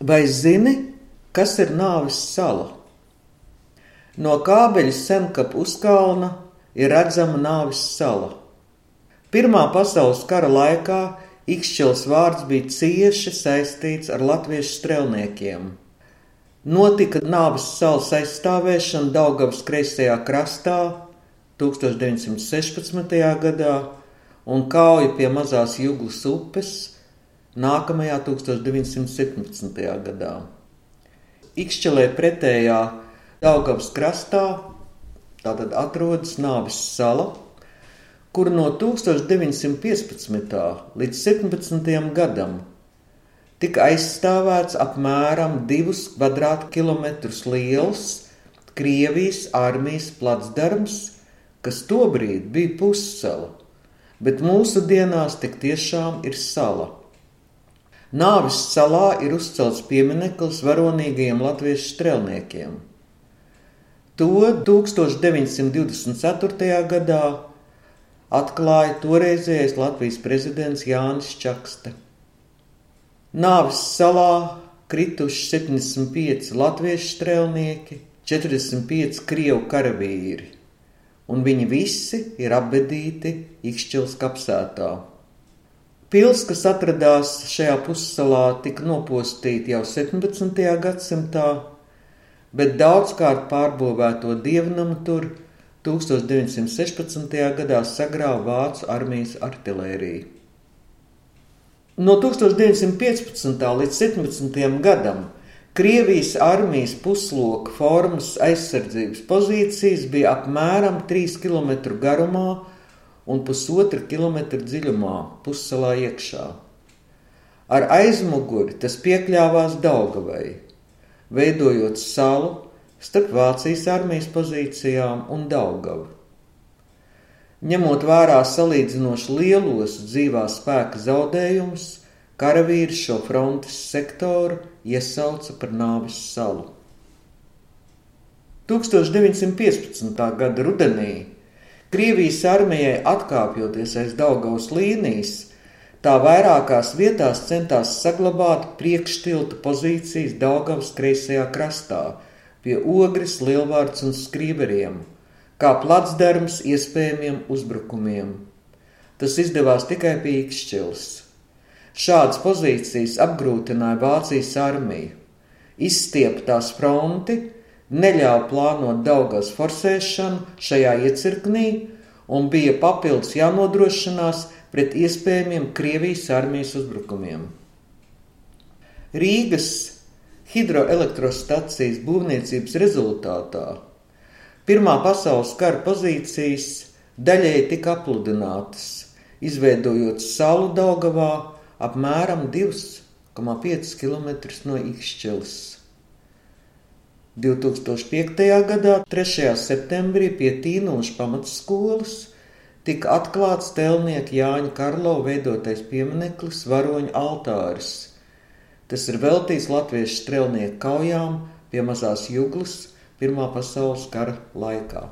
Vai zini, kas ir nāves sala? No kābeļa senkapa uzkalna ir redzama nāves sala. Pirmā pasaules kara laikā Ikšķils vārds bija cieši saistīts ar latviešu strelniekiem. Notika nāves salas aizstāvēšana Daugavas kreisajā krastā 1916. gadā un kauja pie mazās Juglas upes nākamajā 1917. gadā. Ikšķelē pretējā Daugavas krastā tātad atrodas Nāvis sala, kur no 1915. līdz 17. gadam tika aizstāvēts apmēram divus kvadrātkilometrus liels Krievijas armijas placdarms, kas tobrīd bija pussala, bet mūsu dienās tik tiešām ir sala. Nāves salā ir uzcelts piemineklis varonīgajiem latviešu strelniekiem. To 1924. gadā atklāja toreizējais Latvijas prezidents Jānis Čakste. Nāves salā krituši 75 latviešu strēlnieki, 45 krievu karavīri, un viņi visi ir apbedīti Ikšķils kapsētā. Pils, kas atradās šajā pussalā, tika nopostīta jau 17. gadsimtā, bet daudzkārt pārbūvēto dievnamu tur 1916. gadā sagrāva Vācu armijas artilērija. No 1915. līdz 17. gadam Krievijas armijas pusloka formas aizsardzības pozīcijas bija apmēram 3 km garumā un pusotra kilometra dziļumā, pussalā iekšā. Ar aizmuguri tas piekļāvās Daugavai, veidojot salu starp Vācijas armijas pozīcijām un Daugavu. Ņemot vērā salīdzinoši lielos dzīvā spēka zaudējumus, karavīri šo frontes sektoru iesauca par nāves salu. 1915. gada rudenī Krievijas armijai atkāpjoties aiz Daugavas līnijas, tā vairākās vietās centās saglabāt priekštilta pozīcijas Daugavas kreisajā krastā, pie Ogres, Lielvārds un Skrīveriem, kā placdarms iespējamiem uzbrukumiem. Tas izdevās tikai pie Ikšķils. Šādas pozīcijas apgrūtināja Vācijas armiju, izstieptās fronti neļāva plānot Daugas forsēšanu šajā iecirknī un bija papildus jānodrošinās pret iespējamiem Krievijas armijas uzbrukumiem. Rīgas hidroelektrostacijas būvniecības rezultātā Pirmā pasaules kara pozīcijas daļēji tika apludinātas, izveidojot salu Daugavā apmēram 2,5 km no Ikšķeles. 2005. gadā 3. septembrī pie Tīnoša pamatskolas tika atklāts tēlnieka Jāņa Karlo veidotais piemineklis Varoņu altāris. Tas ir veltīts latviešu strelnieku kaujām pie mazās juglas Pirmā pasaules kara laikā.